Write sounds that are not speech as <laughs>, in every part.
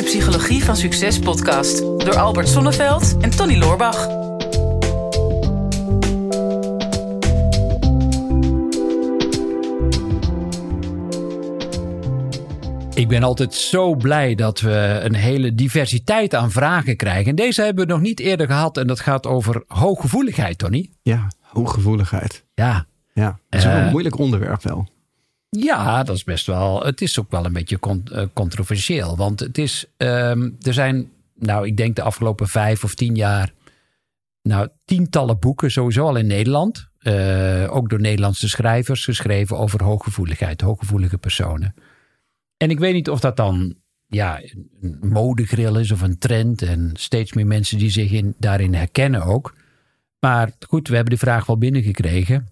de Psychologie van Succes podcast door Albert Sonneveld en Tony Loorbach. Ik ben altijd zo blij dat we een hele diversiteit aan vragen krijgen. En deze hebben we nog niet eerder gehad. En dat gaat over hooggevoeligheid, Tony. Ja, hooggevoeligheid. Ja. Ja, dat is ook Eh, een moeilijk onderwerp wel. Ja, dat is best wel. Het is ook wel een beetje eh, controversieel. Want het is. ehm, er zijn, nou, ik denk de afgelopen vijf of tien jaar. Nou, tientallen boeken sowieso al in Nederland. eh, ook door Nederlandse schrijvers geschreven over hooggevoeligheid, hooggevoelige personen. En ik weet niet of dat dan ja, een modegril is of een trend. En steeds meer mensen die zich in, daarin herkennen ook. Maar goed, we hebben de vraag wel binnengekregen.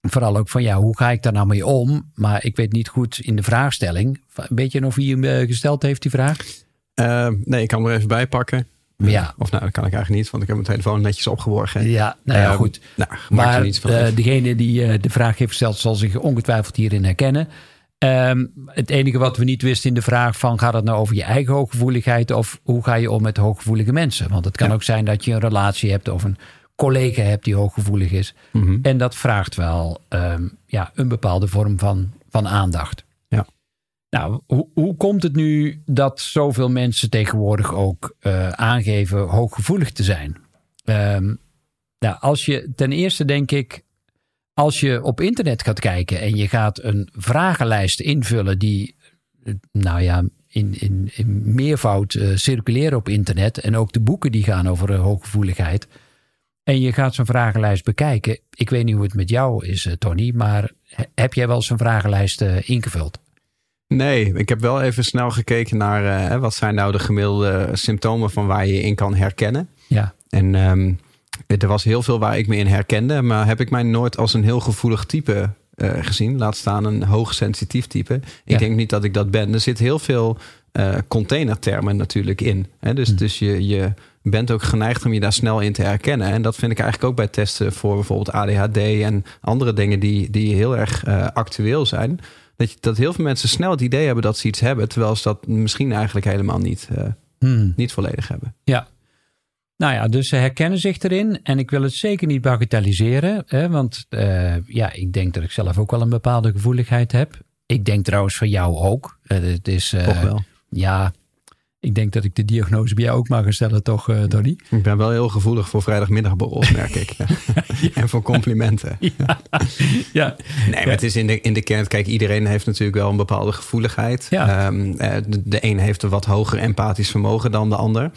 Vooral ook van ja, hoe ga ik daar nou mee om? Maar ik weet niet goed in de vraagstelling. Weet je nog wie hem eh, gesteld heeft, die vraag? Eh, nee, ik kan hem er even bij pakken. Ja. Of nou, dat kan ik eigenlijk niet, want ik heb mijn telefoon netjes opgeborgen. Ja, nou ja, Eh, goed. Nou, Maar niets van. eh, uit. degene die eh, de vraag heeft gesteld, zal zich ongetwijfeld hierin herkennen. Ehm, het enige wat we niet wisten in de vraag van gaat het nou over je eigen hooggevoeligheid of hoe ga je om met hooggevoelige mensen? Want het kan Ja. ook zijn dat je een relatie hebt of een collega hebt die hooggevoelig is. Mhm. En dat vraagt wel ehm, ja, een bepaalde vorm van, van aandacht. Ja. Nou, hoe, hoe komt het nu dat zoveel mensen tegenwoordig ook eh, aangeven hooggevoelig te zijn? Ehm, nou, als je ten eerste denk ik, als je op internet gaat kijken en je gaat een vragenlijst invullen die, eh, nou ja, in, in, in meervoud eh, circuleren op internet en ook de boeken die gaan over hooggevoeligheid. En je gaat zo'n vragenlijst bekijken. Ik weet niet hoe het met jou is, eh, Tony, maar he- heb jij wel zo'n vragenlijst eh, ingevuld? Nee, ik heb wel even snel gekeken naar eh, wat zijn nou de gemiddelde symptomen van waar je je in kan herkennen. Ja. En ehm, er was heel veel waar ik me in herkende, maar heb ik mij nooit als een heel gevoelig type gezien. Laat staan een hoogsensitief type. Ik Ja. denk niet dat ik dat ben. Er zit heel veel eh, containertermen natuurlijk in. Hè? Dus, Hm. dus je, je bent ook geneigd om je daar snel in te herkennen. En dat vind ik eigenlijk ook bij testen voor bijvoorbeeld ADHD en andere dingen die, die heel erg eh, actueel zijn. Dat, je, dat heel veel mensen snel het idee hebben dat ze iets hebben, terwijl ze dat misschien eigenlijk helemaal niet, eh, Hmm. niet volledig hebben. Ja. Nou ja, dus ze herkennen zich erin. En ik wil het zeker niet bagatelliseren. Hè, want ja, ik denk dat ik zelf ook wel een bepaalde gevoeligheid heb. Ik denk trouwens van jou ook. Het is, Toch wel. Ja, ik denk dat ik de diagnose bij jou ook mag stellen, toch, Donnie? Ik ben wel heel gevoelig voor vrijdagmiddagborrels, merk ik. <laughs> En voor complimenten. Ja. ja. Nee, maar het is in de, in de kern, kijk, iedereen heeft natuurlijk wel een bepaalde gevoeligheid. Ja. Ehm, eh, de, de een heeft een wat hoger empathisch vermogen dan de ander.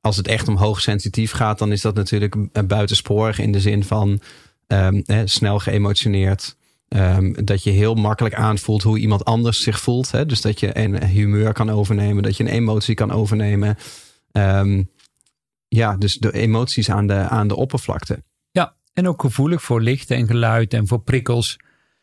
Als het echt om hoogsensitief gaat, dan is dat natuurlijk eh, buitensporig in de zin van ehm, eh, snel geëmotioneerd. Ehm, dat je heel makkelijk aanvoelt hoe iemand anders zich voelt. Hè? Dus dat je een humeur kan overnemen, dat je een emotie kan overnemen. Ehm, ja, dus de emoties aan de, aan de oppervlakte. Ja, en ook gevoelig voor licht en geluid en voor prikkels.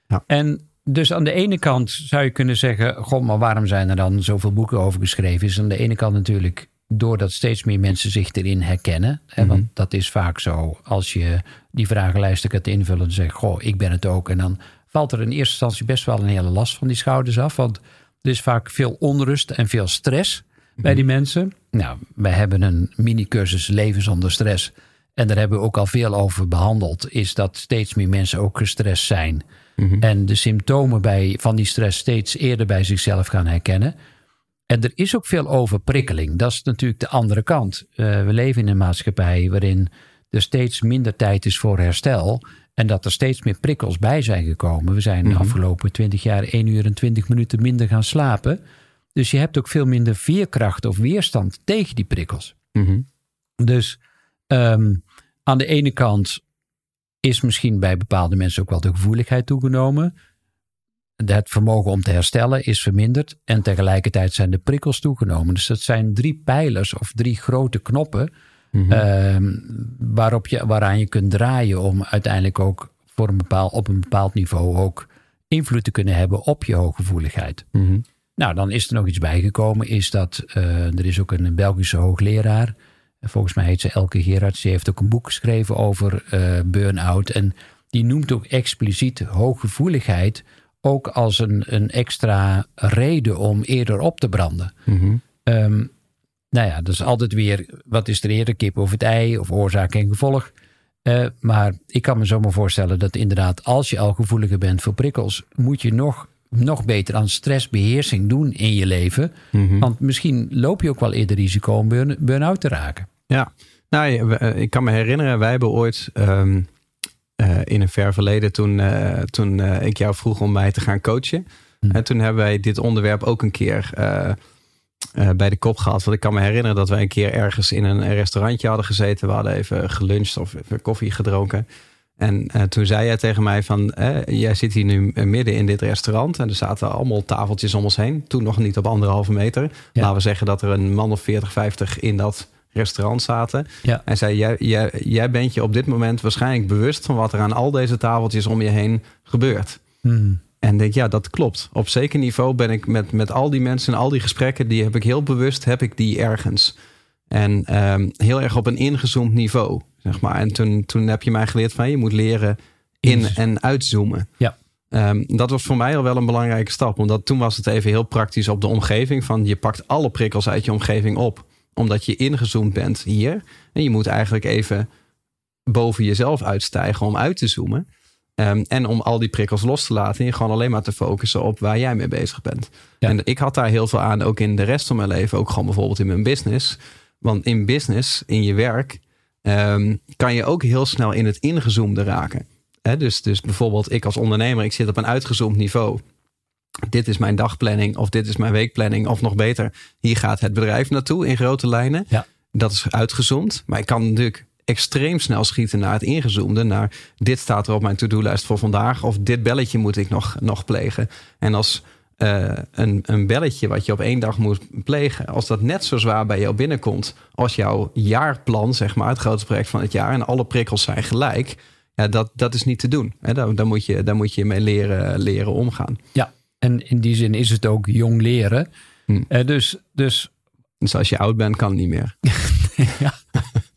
Ja. En dus aan de ene kant zou je kunnen zeggen: Goh, maar waarom zijn er dan zoveel boeken over geschreven? Is aan de ene kant natuurlijk doordat steeds meer mensen zich erin herkennen. Hè, Mhm. Want dat is vaak zo. Als je die vragenlijsten gaat invullen en zegt: Goh, ik ben het ook. En dan valt er in eerste instantie best wel een hele last van die schouders af. Want er is vaak veel onrust en veel stress bij die mensen. Nou, wij hebben een mini-cursus Leven zonder stress. En daar hebben we ook al veel over behandeld. Is dat steeds meer mensen ook gestrest zijn. En de symptomen bij, van die stress steeds eerder bij zichzelf gaan herkennen. En er is ook veel overprikkeling. Dat is natuurlijk de andere kant. Eh, we leven in een maatschappij waarin er steeds minder tijd is voor herstel. En dat er steeds meer prikkels bij zijn gekomen. We zijn de afgelopen 20 jaar 1 uur en 20 minuten minder gaan slapen. Dus je hebt ook veel minder veerkracht of weerstand tegen die prikkels. Mhm. Dus ehm, aan de ene kant is misschien bij bepaalde mensen ook wel de gevoeligheid toegenomen. Het vermogen om te herstellen is verminderd. En tegelijkertijd zijn de prikkels toegenomen. Dus dat zijn drie pijlers of drie grote knoppen. ehm, waarop je, waaraan je kunt draaien om uiteindelijk ook voor een bepaald, op een bepaald niveau ook invloed te kunnen hebben op je hooggevoeligheid. Mhm. Nou, dan is er nog iets bijgekomen, is dat eh, er is ook een Belgische hoogleraar. En Volgens mij heet ze Elke Gerards. Die heeft ook een boek geschreven over eh burn-out. En die noemt ook expliciet hooggevoeligheid ook als een, een extra reden om eerder op te branden. Mhm. Ehm, nou ja, dat is altijd weer, wat is er eerder, kip of het ei, of oorzaak en gevolg. Uh, maar ik kan me zomaar voorstellen dat inderdaad, als je al gevoeliger bent voor prikkels, moet je nog, nog beter aan stressbeheersing doen in je leven. Mhm. Want misschien loop je ook wel eerder risico om burn- burn-out te raken. Ja, nou, eh, ik kan me herinneren, wij hebben ooit ehm, eh, in een ver verleden, toen, eh, toen eh, ik jou vroeg om mij te gaan coachen. Hm. En toen hebben wij dit onderwerp ook een keer bij de kop gehad. Want ik kan me herinneren dat wij een keer ergens in een restaurantje hadden gezeten. We hadden even geluncht of even koffie gedronken. En toen zei jij tegen mij van, eh, jij zit hier nu midden in dit restaurant. En er zaten allemaal tafeltjes om ons heen. Toen nog niet op anderhalve meter. Ja. Laten we zeggen dat er een man of 40, 50 in dat restaurant zaten. Ja. Hij zei, jij, jij, jij bent je op dit moment waarschijnlijk bewust van wat er aan al deze tafeltjes om je heen gebeurt. Hmm. En denk, ja, dat klopt. Op zeker niveau ben ik met, met al die mensen en al die gesprekken, die heb ik heel bewust, heb ik die ergens. En ehm, heel erg op een ingezoomd niveau, zeg maar. En toen, toen heb je mij geleerd van, je moet leren in- en uitzoomen. Ja. Ehm, dat was voor mij al wel een belangrijke stap. Omdat toen was het even heel praktisch op de omgeving. Van je pakt alle prikkels uit je omgeving op. Omdat je ingezoomd bent hier. En je moet eigenlijk even boven jezelf uitstijgen om uit te zoomen. Ehm, en om al die prikkels los te laten. En je gewoon alleen maar te focussen op waar jij mee bezig bent. Ja. En ik had daar heel veel aan, ook in de rest van mijn leven. Ook gewoon bijvoorbeeld in mijn business. Want in business, in je werk, ehm, kan je ook heel snel in het ingezoomde raken. Dus, dus bijvoorbeeld ik als ondernemer, ik zit op een uitgezoomd niveau. Dit is mijn dagplanning of dit is mijn weekplanning. Of nog beter, hier gaat het bedrijf naartoe in grote lijnen. Ja. Dat is uitgezoomd. Maar ik kan natuurlijk extreem snel schieten naar het ingezoomde. Naar dit staat er op mijn to-do-lijst voor vandaag. Of dit belletje moet ik nog, nog plegen. En als eh, een, een belletje wat je op één dag moet plegen. Als dat net zo zwaar bij jou binnenkomt als jouw jaarplan, zeg maar. Het grootste project van het jaar. En alle prikkels zijn gelijk. Ja, dat, dat is niet te doen. Hè, daar, daar, moet je, daar moet je mee leren, leren omgaan. Ja, en in die zin is het ook jong leren. Hm. Eh, dus, dus Dus als je oud bent, kan het niet meer. <laughs> ja,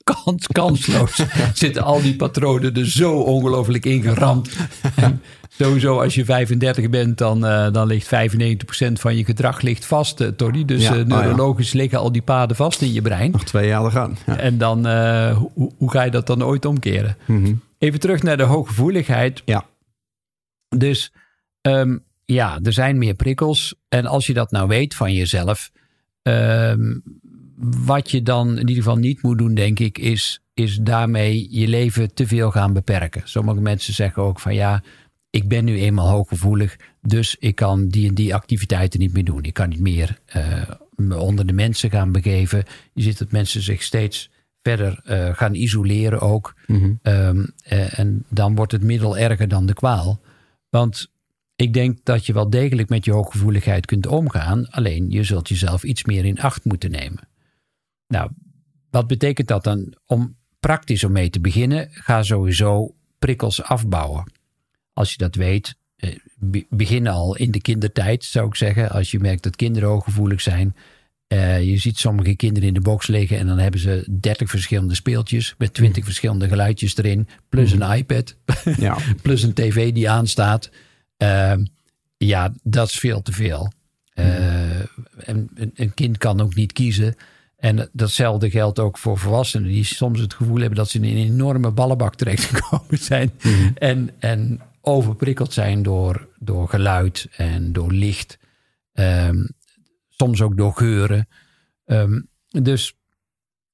kans, kansloos <laughs> zitten al die patronen er zo ongelooflijk ingeramd. En sowieso als je 35 bent, dan, eh, dan ligt 95% van je gedrag ligt vast, eh, Tony. Dus Ja, oh ja. neurologisch liggen al die paden vast in je brein. Nog twee jaar gaan. Ja. En dan, hoe, hoe ga je dat dan ooit omkeren? Mhm. Even terug naar de hooggevoeligheid. Ja. Dus ehm, ja, er zijn meer prikkels. En als je dat nou weet van jezelf. ehm, wat je dan in ieder geval niet moet doen, denk ik, is, is daarmee je leven te veel gaan beperken. Sommige mensen zeggen ook van ja, ik ben nu eenmaal hooggevoelig, dus ik kan die en die activiteiten niet meer doen. Ik kan niet meer eh, me onder de mensen gaan begeven. Je ziet dat mensen zich steeds verder eh, gaan isoleren ook. Mhm. Ehm, eh, en dan wordt het middel erger dan de kwaal. Want ik denk dat je wel degelijk met je hooggevoeligheid kunt omgaan. Alleen je zult jezelf iets meer in acht moeten nemen. Nou, wat betekent dat dan? Om praktisch om mee te beginnen, ga sowieso prikkels afbouwen. Als je dat weet, eh, be- begin al in de kindertijd, zou ik zeggen. Als je merkt dat kinderen hooggevoelig zijn. Eh, je ziet sommige kinderen in de box liggen en dan hebben ze 30 verschillende speeltjes met 20 verschillende geluidjes erin, plus een iPad, Ja. <laughs> plus een tv die aanstaat. Ehm, ja, dat is veel te veel. Eh, en een, kind kan ook niet kiezen. En datzelfde geldt ook voor volwassenen die soms het gevoel hebben dat ze in een enorme ballenbak terechtgekomen <laughs> zijn. En, en overprikkeld zijn door, door geluid en door licht. Ehm, soms ook door geuren. Ehm, dus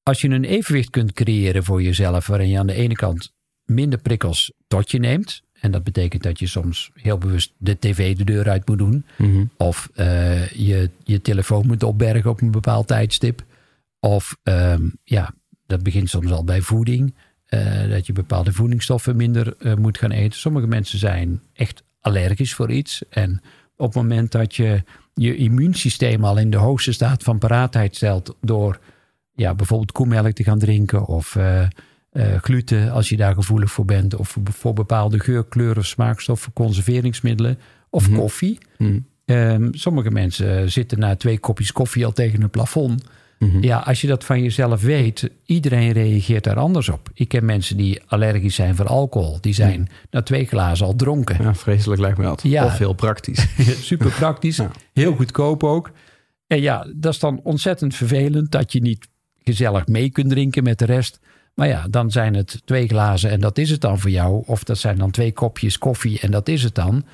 als je een evenwicht kunt creëren voor jezelf, waarin je aan de ene kant minder prikkels tot je neemt. En dat betekent dat je soms heel bewust de tv de deur uit moet doen. Mhm. Of eh, je, je telefoon moet opbergen op een bepaald tijdstip. Of ehm, ja, dat begint soms al bij voeding. eh, dat je bepaalde voedingsstoffen minder eh, moet gaan eten. Sommige mensen zijn echt allergisch voor iets. En op het moment dat je je immuunsysteem al in de hoogste staat van paraatheid stelt. door ja, bijvoorbeeld koemelk te gaan drinken. of eh, gluten als je daar gevoelig voor bent. of voor bepaalde geur, kleur of smaakstoffen, conserveringsmiddelen. of Mhm. koffie. Mhm. Ehm, sommige mensen zitten na twee kopjes koffie al tegen een plafond. Mhm. Ja, als je dat van jezelf weet, iedereen reageert daar anders op. Ik ken mensen die allergisch zijn voor alcohol. Die zijn na twee glazen al dronken. Ja, vreselijk lijkt me dat. Ja. Of heel praktisch. <laughs> Super praktisch, <laughs> Ja. heel goedkoop ook. En ja, dat is dan ontzettend vervelend dat je niet gezellig mee kunt drinken met de rest. Maar ja, dan zijn het twee glazen en dat is het dan voor jou. Of dat zijn dan twee kopjes koffie en dat is het dan.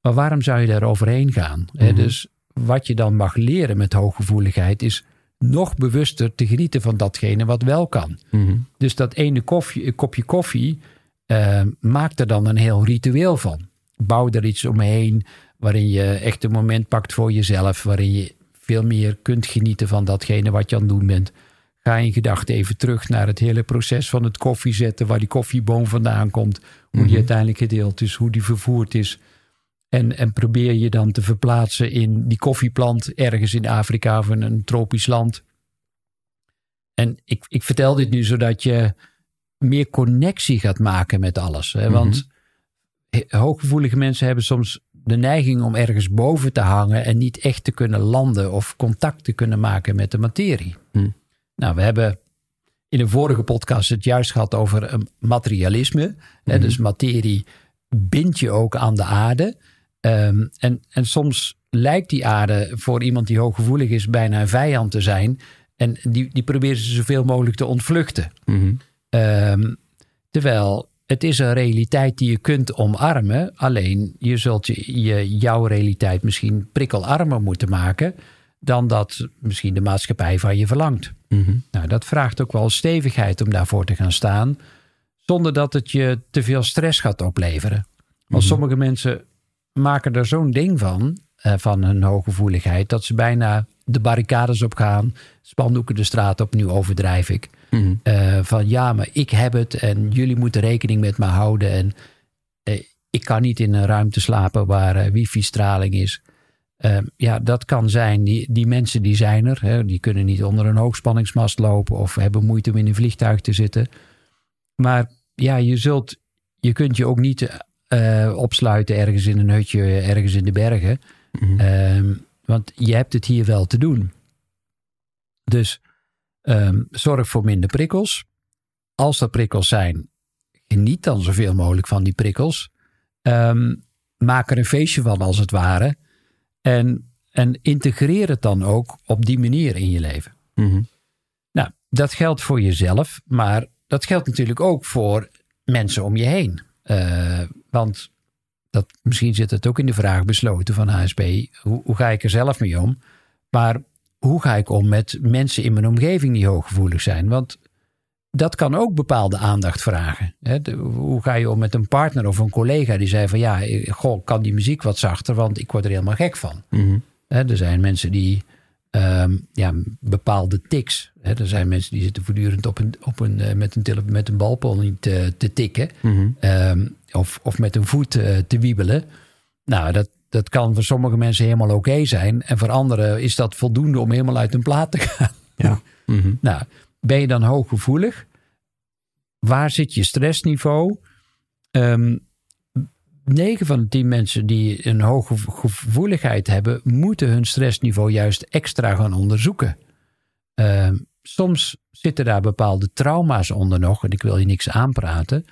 Maar waarom zou je daar overheen gaan? Mhm. Dus wat je dan mag leren met hooggevoeligheid is nog bewuster te genieten van datgene wat wel kan. Mhm. Dus dat ene koffie, kopje koffie eh, maak er dan een heel ritueel van. Bouw er iets omheen waarin je echt een moment pakt voor jezelf, waarin je veel meer kunt genieten van datgene wat je aan het doen bent. Ga in gedachten even terug naar het hele proces van het koffie zetten, waar die koffieboom vandaan komt, hoe die Mhm. uiteindelijk gedeeld is, hoe die vervoerd is. En, en probeer je dan te verplaatsen in die koffieplant ergens in Afrika of in een tropisch land. En ik, ik vertel dit nu zodat je meer connectie gaat maken met alles. Hè? Want he- hooggevoelige mensen hebben soms de neiging om ergens boven te hangen en niet echt te kunnen landen of contact te kunnen maken met de materie. Hm. Nou, we hebben in een vorige podcast het juist gehad over een materialisme. Hè? Dus materie bindt je ook aan de aarde. Ehm, en, en soms lijkt die aarde voor iemand die hooggevoelig is bijna een vijand te zijn. En die, die proberen ze zoveel mogelijk te ontvluchten. Mhm. Ehm, terwijl het is een realiteit die je kunt omarmen. Alleen je zult je, je jouw realiteit misschien prikkelarmer moeten maken. Dan dat misschien de maatschappij van je verlangt. Mhm. Nou, dat vraagt ook wel stevigheid om daarvoor te gaan staan. zonder dat het je te veel stress gaat opleveren. Want sommige mensen maken er zo'n ding van. eh, van hun hooggevoeligheid. dat ze bijna de barricades op gaan. spandoeken de straat op, nu overdrijf ik. Mhm. Eh, van ja, maar ik heb het en jullie moeten rekening met me houden. En eh, ik kan niet in een ruimte slapen waar wifi-straling is. Eh, ja, dat kan zijn. Die, die mensen die zijn er. Hè, die kunnen niet onder een hoogspanningsmast lopen of hebben moeite om in een vliegtuig te zitten. Maar ja, je zult, je kunt je ook niet eh, opsluiten ergens in een hutje, ergens in de bergen. Mhm. Ehm, want je hebt het hier wel te doen. Dus ehm, zorg voor minder prikkels. Als er prikkels zijn, geniet dan zoveel mogelijk van die prikkels. Ehm, maak er een feestje van als het ware. En, en integreer het dan ook op die manier in je leven. Mhm. Nou, dat geldt voor jezelf, maar dat geldt natuurlijk ook voor mensen om je heen. Eh, want dat, misschien zit het ook in de vraag besloten van HSP. Hoe, hoe ga ik er zelf mee om? Maar hoe ga ik om met mensen in mijn omgeving die hooggevoelig zijn? Want dat kan ook bepaalde aandacht vragen. Hè? De- hoe ga je om met een partner of een collega die zei van ja, eh, goh, kan die muziek wat zachter, want ik word er helemaal gek van. Mhm. Hè, er zijn mensen die ehm, ja, bepaalde tics. Hè, er zijn mensen die zitten voortdurend op een, op een, eh, met, een met een balpony te, te tikken. Mhm. ehm, of, of met een voet eh, te wiebelen. Nou, dat, dat kan voor sommige mensen helemaal oké zijn. En voor anderen is dat voldoende om helemaal uit een plaat te gaan. Ja. <laughs> Mhm. Nou, ben je dan hooggevoelig? Waar zit je stressniveau? Ehm 9 van de 10 mensen die een hoge gevoeligheid hebben, moeten hun stressniveau juist extra gaan onderzoeken. Ehm, soms zitten daar bepaalde trauma's onder nog, en ik wil je niks aanpraten,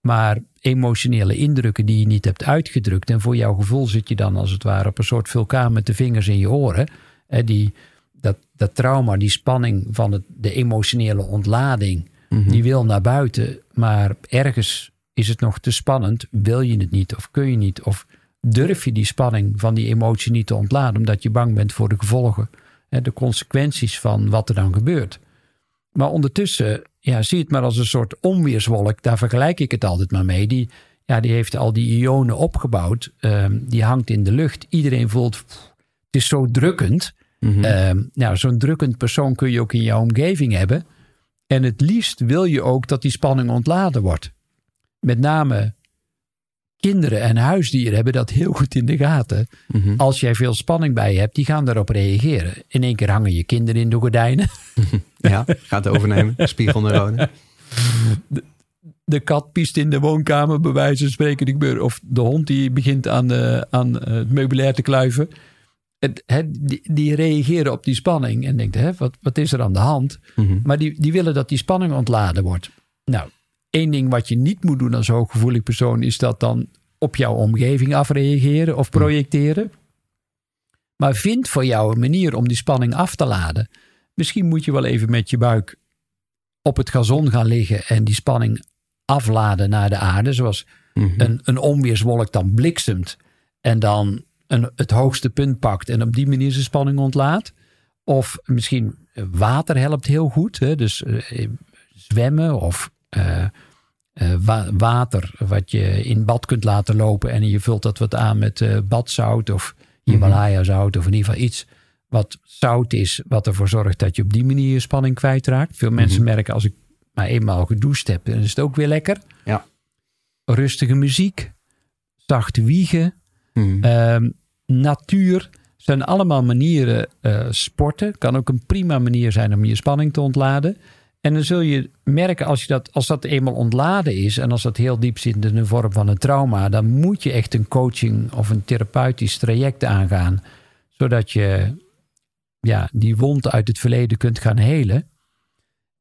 maar emotionele indrukken die je niet hebt uitgedrukt. En voor jouw gevoel zit je dan als het ware op een soort vulkaan met de vingers in je oren. Eh, die, dat, dat trauma, die spanning van het, de emotionele ontlading, die wil naar buiten. Maar ergens is het nog te spannend. Wil je het niet of kun je niet? Of durf je die spanning van die emotie niet te ontladen omdat je bang bent voor de gevolgen, hè, de consequenties van wat er dan gebeurt. Maar ondertussen, ja, zie het maar als een soort onweerswolk. Daar vergelijk ik het altijd maar mee. Die, ja, die heeft al die ionen opgebouwd. Ehm, die hangt in de lucht. Iedereen voelt, pff, het is zo drukkend. Ehm, nou, zo'n drukkend persoon kun je ook in jouw omgeving hebben. En het liefst wil je ook dat die spanning ontladen wordt. Met name kinderen en huisdieren hebben dat heel goed in de gaten. Mhm. Als jij veel spanning bij je hebt, die gaan daarop reageren. In één keer hangen je kinderen in de gordijnen. <laughs> Ja, gaat overnemen. Spiegelneuronen. De kat piest in de woonkamer, bij wijze van spreken. Of de hond die begint aan, eh, aan eh, het meubilair te kluiven. Het, die, die reageren op die spanning en denken, hè, wat, wat is er aan de hand? Mhm. Maar die, die willen dat die spanning ontladen wordt. Nou, één ding wat je niet moet doen als hooggevoelig persoon... is dat dan op jouw omgeving afreageren of projecteren. Maar vind voor jou een manier om die spanning af te laden. Misschien moet je wel even met je buik op het gazon gaan liggen en die spanning afladen naar de aarde. Zoals Mhm. een, een onweerswolk dan bliksemt en dan een, het hoogste punt pakt en op die manier zijn spanning ontlaat. Of misschien water helpt heel goed. Hè? Dus eh, zwemmen of eh, eh, wa- water wat je in bad kunt laten lopen. En je vult dat wat aan met badzout of Himalaya zout. Of in ieder geval iets wat zout is. Wat ervoor zorgt dat je op die manier je spanning kwijtraakt. Veel mensen merken als ik maar eenmaal gedoucht heb. Dan is het ook weer lekker. Ja. Rustige muziek. Zacht wiegen. Mhm. Ehm, natuur zijn allemaal manieren eh, sporten. Kan ook een prima manier zijn om je spanning te ontladen. En dan zul je merken als, je dat, als dat eenmaal ontladen is en als dat heel diep zit in de vorm van een trauma, dan moet je echt een coaching of een therapeutisch traject aangaan, zodat je ja, die wond uit het verleden kunt gaan helen.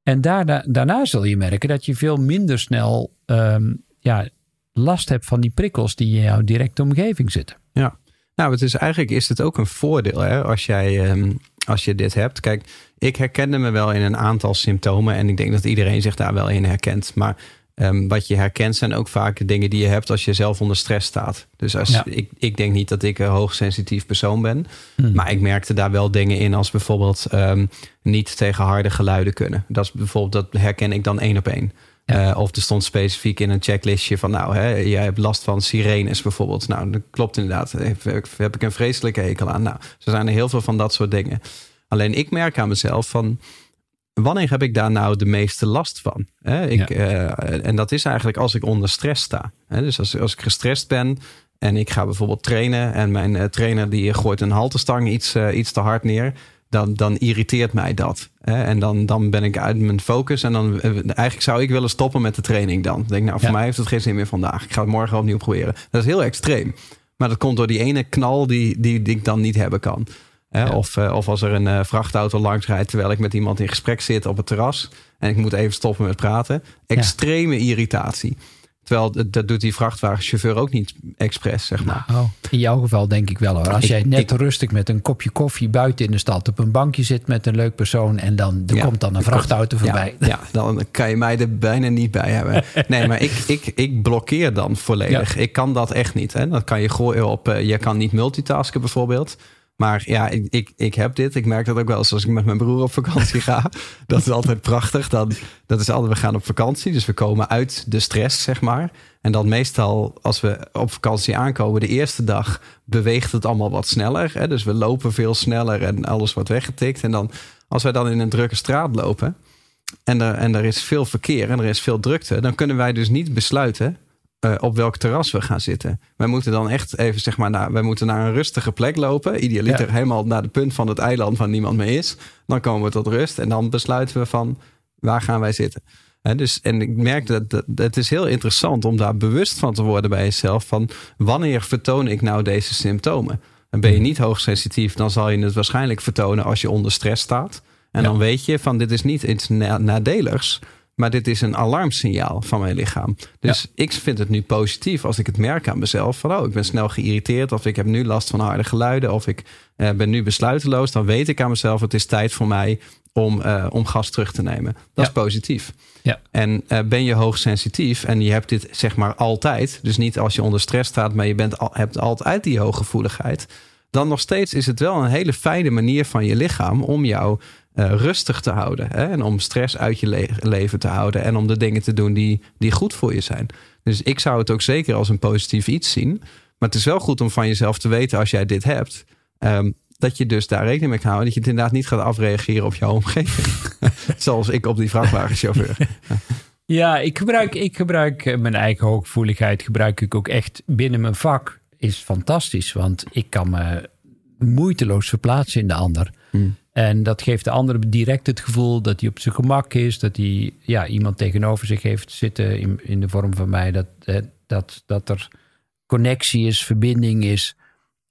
En daarna, daarna zul je merken dat je veel minder snel ehm, ja, last hebt van die prikkels die in jouw directe omgeving zitten. Ja, nou, het is eigenlijk is het ook een voordeel hè, als, jij, ehm, als je dit hebt. Kijk, ik herkende me wel in een aantal symptomen en ik denk dat iedereen zich daar wel in herkent. Maar ehm, wat je herkent zijn ook vaak dingen die je hebt als je zelf onder stress staat. Dus als, Ja. ik, ik denk niet dat ik een hoogsensitief persoon ben, Hmm. maar ik merkte daar wel dingen in als bijvoorbeeld ehm, niet tegen harde geluiden kunnen. Dat is bijvoorbeeld, dat herken ik dan één op één. Eh, of er stond specifiek in een checklistje van, nou, hè, jij hebt last van sirenes bijvoorbeeld. Nou, dat klopt inderdaad. Heb, heb ik een vreselijke hekel aan. Nou, er zijn er heel veel van dat soort dingen. Alleen ik merk aan mezelf van, wanneer heb ik daar nou de meeste last van? Hè, ik, eh, en dat is eigenlijk als ik onder stress sta. Hè, dus als, als ik gestrest ben en ik ga bijvoorbeeld trainen en mijn eh, trainer die gooit een haltestang iets, iets te hard neer. Dan, dan irriteert mij dat. Hè? En dan, dan ben ik uit mijn focus. En dan eh, eigenlijk zou ik willen stoppen met de training dan. Dan denk nou, voor Ja. mij heeft het geen zin meer vandaag. Ik ga het morgen opnieuw proberen. Dat is heel extreem. Maar dat komt door die ene knal die, die, die ik dan niet hebben kan. Hè? Ja. Of, eh, of als er een eh, vrachtauto langs rijdt terwijl ik met iemand in gesprek zit op het terras. En ik moet even stoppen met praten. Extreme irritatie. Terwijl dat, doet die vrachtwagenchauffeur ook niet expres, zeg maar. Nou, in jouw geval denk ik wel hoor. Als Ik- jij net ik- rustig met een kopje koffie buiten in de stad op een bankje zit met een leuk persoon en dan er Ja, komt dan een vrachtauto komt- voorbij. Ja, ja, dan kan je mij er bijna niet bij hebben. <laughs> Nee, maar ik, ik, ik blokkeer dan volledig. Ik kan dat echt niet. Hè. Dat kan je gooien op. eh, je kan niet multitasken bijvoorbeeld. Maar ja, ik, ik, ik heb dit. Ik merk dat ook wel eens als ik met mijn broer op vakantie <laughs> ga. Dat is altijd prachtig. Dan, dat is altijd, we gaan op vakantie. Dus we komen uit de stress, zeg maar. En dan meestal, als we op vakantie aankomen, de eerste dag beweegt het allemaal wat sneller. Hè? Dus we lopen veel sneller en alles wordt weggetikt. En dan, als wij dan in een drukke straat lopen en er, en er is veel verkeer en er is veel drukte, dan kunnen wij dus niet besluiten eh, op welk terras we gaan zitten. Wij moeten dan echt even, zeg maar, naar, wij moeten naar een rustige plek lopen. Idealiter Ja. helemaal naar de punt van het eiland waar niemand meer is. Dan komen we tot rust en dan besluiten we van waar gaan wij zitten. Hè, dus, en ik merk dat, dat het is heel interessant om daar bewust van te worden bij jezelf. Van wanneer vertoon ik nou deze symptomen? En ben je niet hoogsensitief, dan zal je het waarschijnlijk vertonen als je onder stress staat. En Ja. dan weet je van dit is niet iets na- nadeligs, maar dit is een alarmsignaal van mijn lichaam. Dus ik vind het nu positief als ik het merk aan mezelf. Van oh, ik ben snel geïrriteerd of ik heb nu last van harde geluiden of ik eh, ben nu besluiteloos. Dan weet ik aan mezelf het is tijd voor mij om, eh, om gas terug te nemen. Dat Ja. is positief. Ja. En eh, ben je hoogsensitief en je hebt dit zeg maar altijd, dus niet als je onder stress staat, maar je bent al, hebt altijd die hooggevoeligheid, dan nog steeds is het wel een hele fijne manier van je lichaam om jou eh, rustig te houden. Hè? En om stress uit je le- leven te houden en om de dingen te doen die, die goed voor je zijn. Dus ik zou het ook zeker als een positief iets zien. Maar het is wel goed om van jezelf te weten als jij dit hebt. ehm, dat je dus daar rekening mee kan houden. Dat je het inderdaad niet gaat afreageren op jouw omgeving. <laughs> Zoals ik op die vrachtwagenchauffeur. Ja, ik gebruik, ik gebruik eh, mijn eigen hooggevoeligheid gebruik ik ook echt binnen mijn vak. Is fantastisch, want ik kan me moeiteloos verplaatsen in de ander. Hmm. En dat geeft de ander direct het gevoel dat hij op zijn gemak is. Dat hij ja, iemand tegenover zich heeft zitten in, in de vorm van mij. Dat, dat, dat er connectie is, verbinding is.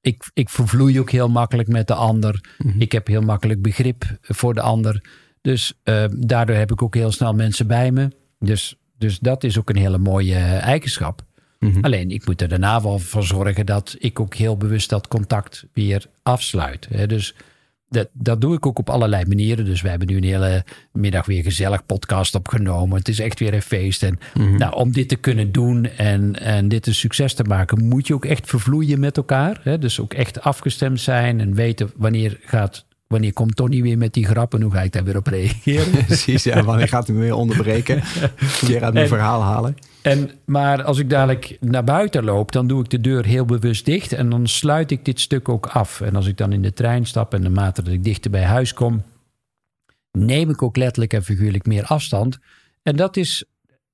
Ik, ik vervloei ook heel makkelijk met de ander. Ik heb heel makkelijk begrip voor de ander. Dus eh, daardoor heb ik ook heel snel mensen bij me. Dus, dus dat is ook een hele mooie eigenschap. Mhm. Alleen ik moet er daarna wel voor zorgen dat ik ook heel bewust dat contact weer afsluit. Hè. Dus dat, dat doe ik ook op allerlei manieren. Dus we hebben nu een hele middag weer gezellig podcast opgenomen. Het is echt weer een feest. En Mhm. nou, om dit te kunnen doen en, en dit een succes te maken, moet je ook echt vervloeien met elkaar. Hè? Dus ook echt afgestemd zijn en weten wanneer gaat. Wanneer komt Tony weer met die grappen? Hoe ga ik daar weer op reageren? <laughs> Precies, ja. Wanneer gaat hij me weer onderbreken? Weer uit mijn verhaal halen. En, maar als ik dadelijk naar buiten loop, dan doe ik de deur heel bewust dicht. En dan sluit ik dit stuk ook af. En als ik dan in de trein stap en naarmate dat ik dichter bij huis kom, neem ik ook letterlijk en figuurlijk meer afstand. En dat is,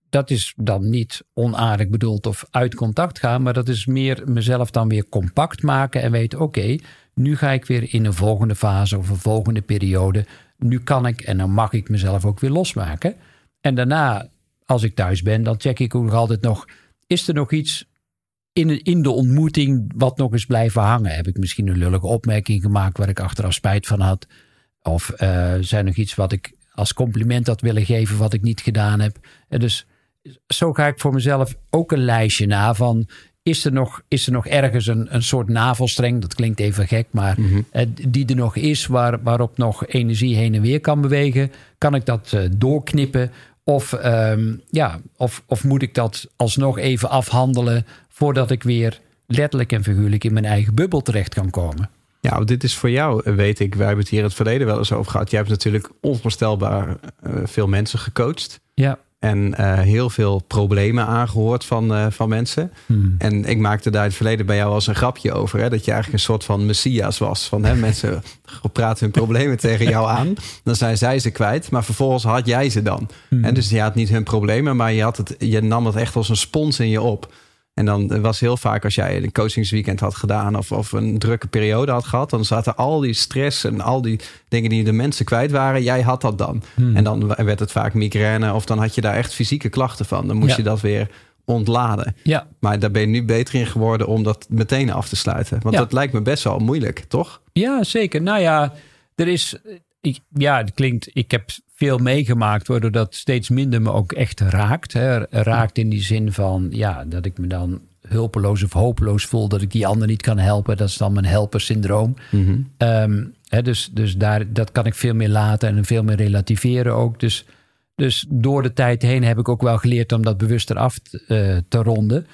dat is dan niet onaardig bedoeld of uit contact gaan, maar dat is meer mezelf dan weer compact maken en weten: oké, nu ga ik weer in een volgende fase of een volgende periode. Nu kan ik en dan mag ik mezelf ook weer losmaken. En daarna, als ik thuis ben, dan check ik ook nog altijd nog: is er nog iets in, in de ontmoeting wat nog eens blijven hangen? Heb ik misschien een lullige opmerking gemaakt waar ik achteraf spijt van had? Of eh zijn nog iets wat ik als compliment had willen geven wat ik niet gedaan heb? En dus zo ga ik voor mezelf ook een lijstje na van... Is er nog, is er nog ergens een, een soort navelstreng? Dat klinkt even gek, maar eh, die er nog is, waar, waarop nog energie heen en weer kan bewegen. Kan ik dat eh, doorknippen? Of, ehm, ja, of, of moet ik dat alsnog even afhandelen voordat ik weer letterlijk en figuurlijk in mijn eigen bubbel terecht kan komen? Ja, dit is voor jou, weet ik. Wij hebben het hier in het verleden wel eens over gehad. Jij hebt natuurlijk onvoorstelbaar eh, veel mensen gecoacht. Ja. En eh, heel veel problemen aangehoord van, eh, van mensen. Hmm. En ik maakte daar in het verleden bij jou als een grapje over. Hè, dat je eigenlijk een soort van messias was. Van hè, mensen <laughs> praten hun problemen tegen jou aan. Dan zijn zij ze kwijt. Maar vervolgens had jij ze dan. En dus je had niet hun problemen. Maar je, had het, je nam het echt als een spons in je op. En dan was heel vaak als jij een coachingsweekend had gedaan of, of een drukke periode had gehad, dan zaten al die stress en al die dingen die de mensen kwijt waren, jij had dat dan. En dan werd het vaak migraine of dan had je daar echt fysieke klachten van. Dan moest Ja. je dat weer ontladen. Ja, Maar daar ben je nu beter in geworden om dat meteen af te sluiten. Want Ja. dat lijkt me best wel moeilijk, toch? Ja, zeker. Nou ja, er is. Ik, ja, het klinkt. Ik heb veel meegemaakt, waardoor dat steeds minder me ook echt raakt. Hè. Raakt in die zin van ja, dat ik me dan hulpeloos of hopeloos voel dat ik die ander niet kan helpen. Dat is dan mijn helpersyndroom. Ehm, hè, dus dus daar, dat kan ik veel meer laten en veel meer relativeren ook. Dus, dus door de tijd heen heb ik ook wel geleerd om dat bewuster af te, eh, te ronden.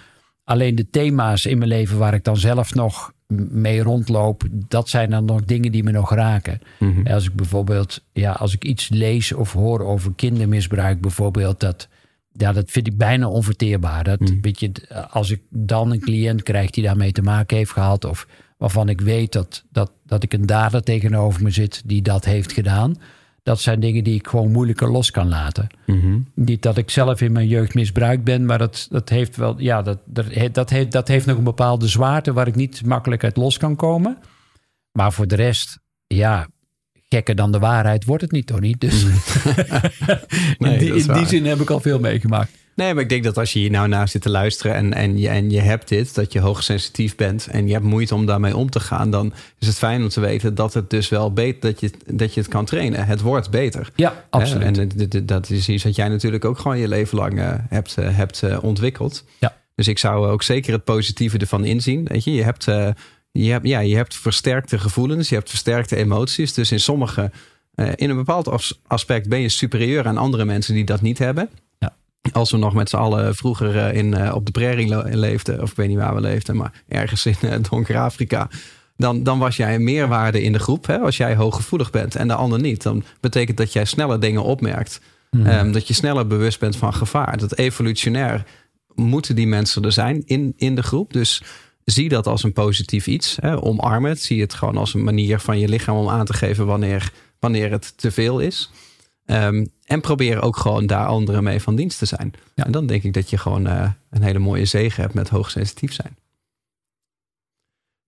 Alleen de thema's in mijn leven waar ik dan zelf nog mee rondloop, dat zijn dan nog dingen die me nog raken. Als ik bijvoorbeeld, ja, als ik iets lees of hoor over kindermisbruik bijvoorbeeld, dat, ja, dat vind ik bijna onverteerbaar. Dat, weet je, als ik dan een cliënt krijg die daarmee te maken heeft gehad, of waarvan ik weet dat, dat, dat ik een dader tegenover me zit die dat heeft gedaan. Dat zijn dingen die ik gewoon moeilijker los kan laten. Niet dat ik zelf in mijn jeugd misbruikt ben, maar dat, dat heeft wel, ja, dat, dat, he- dat, heeft, dat heeft nog een bepaalde zwaarte waar ik niet makkelijk uit los kan komen. Maar voor de rest, ja, gekker dan de waarheid wordt het niet, Tony. Dus <laughs> Nee, in, die, in die zin heb ik al veel meegemaakt. Nee, maar ik denk dat als je hier nou naar zit te luisteren en, en, je, en je hebt dit, dat je hoogsensitief bent en je hebt moeite om daarmee om te gaan, dan is het fijn om te weten dat het dus wel beter dat je, dat je het kan trainen. Het wordt beter. Ja, absoluut. Hè? En dat is iets wat jij natuurlijk ook gewoon je leven lang eh, hebt, eh, hebt eh, ontwikkeld. Ja. Dus ik zou ook zeker het positieve ervan inzien. Weet je, je hebt, je hebt, ja, je hebt versterkte gevoelens, je hebt versterkte emoties. Dus in sommige, in een bepaald as- aspect ben je superieur aan andere mensen die dat niet hebben. Als we nog met z'n allen vroeger eh, in, eh, op de prairie leefden, of ik weet niet waar we leefden, maar ergens in eh, donker Afrika. Dan, dan was jij een meerwaarde in de groep. Hè? Als jij hooggevoelig bent en de ander niet. Dan betekent dat jij sneller dingen opmerkt. Ehm, dat je sneller bewust bent van gevaar. Dat evolutionair moeten die mensen er zijn in, in de groep. Dus zie dat als een positief iets. Hè? Omarm het. Zie het gewoon als een manier van je lichaam om aan te geven wanneer, wanneer het te veel is. Ehm, en probeer ook gewoon daar anderen mee van dienst te zijn. Ja. En dan denk ik dat je gewoon eh, een hele mooie zegen hebt met hoogsensitief zijn.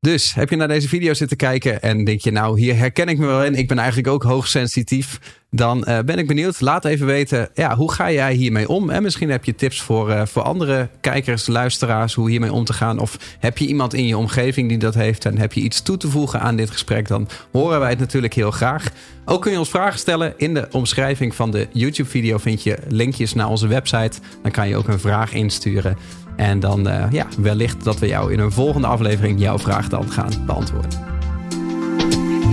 Dus heb je naar deze video zitten kijken en denk je, nou, hier herken ik me wel in. Ik ben eigenlijk ook hoogsensitief. Dan eh, ben ik benieuwd. Laat even weten, ja, hoe ga jij hiermee om? En misschien heb je tips voor, eh, voor andere kijkers, luisteraars, hoe hiermee om te gaan. Of heb je iemand in je omgeving die dat heeft en heb je iets toe te voegen aan dit gesprek? Dan horen wij het natuurlijk heel graag. Ook kun je ons vragen stellen. In de omschrijving van de YouTube-video vind je linkjes naar onze website. Dan kan je ook een vraag insturen. En dan uh, ja, wellicht dat we jou in een volgende aflevering jouw vraag dan gaan beantwoorden.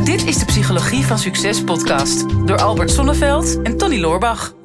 Dit is de Psychologie van Succes podcast door Albert Sonneveld en Tony Loorbach.